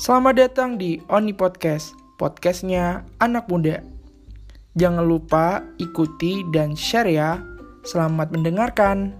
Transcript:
Selamat datang di Oni Podcast, podcastnya anak muda. Jangan lupa ikuti dan share ya. Selamat mendengarkan.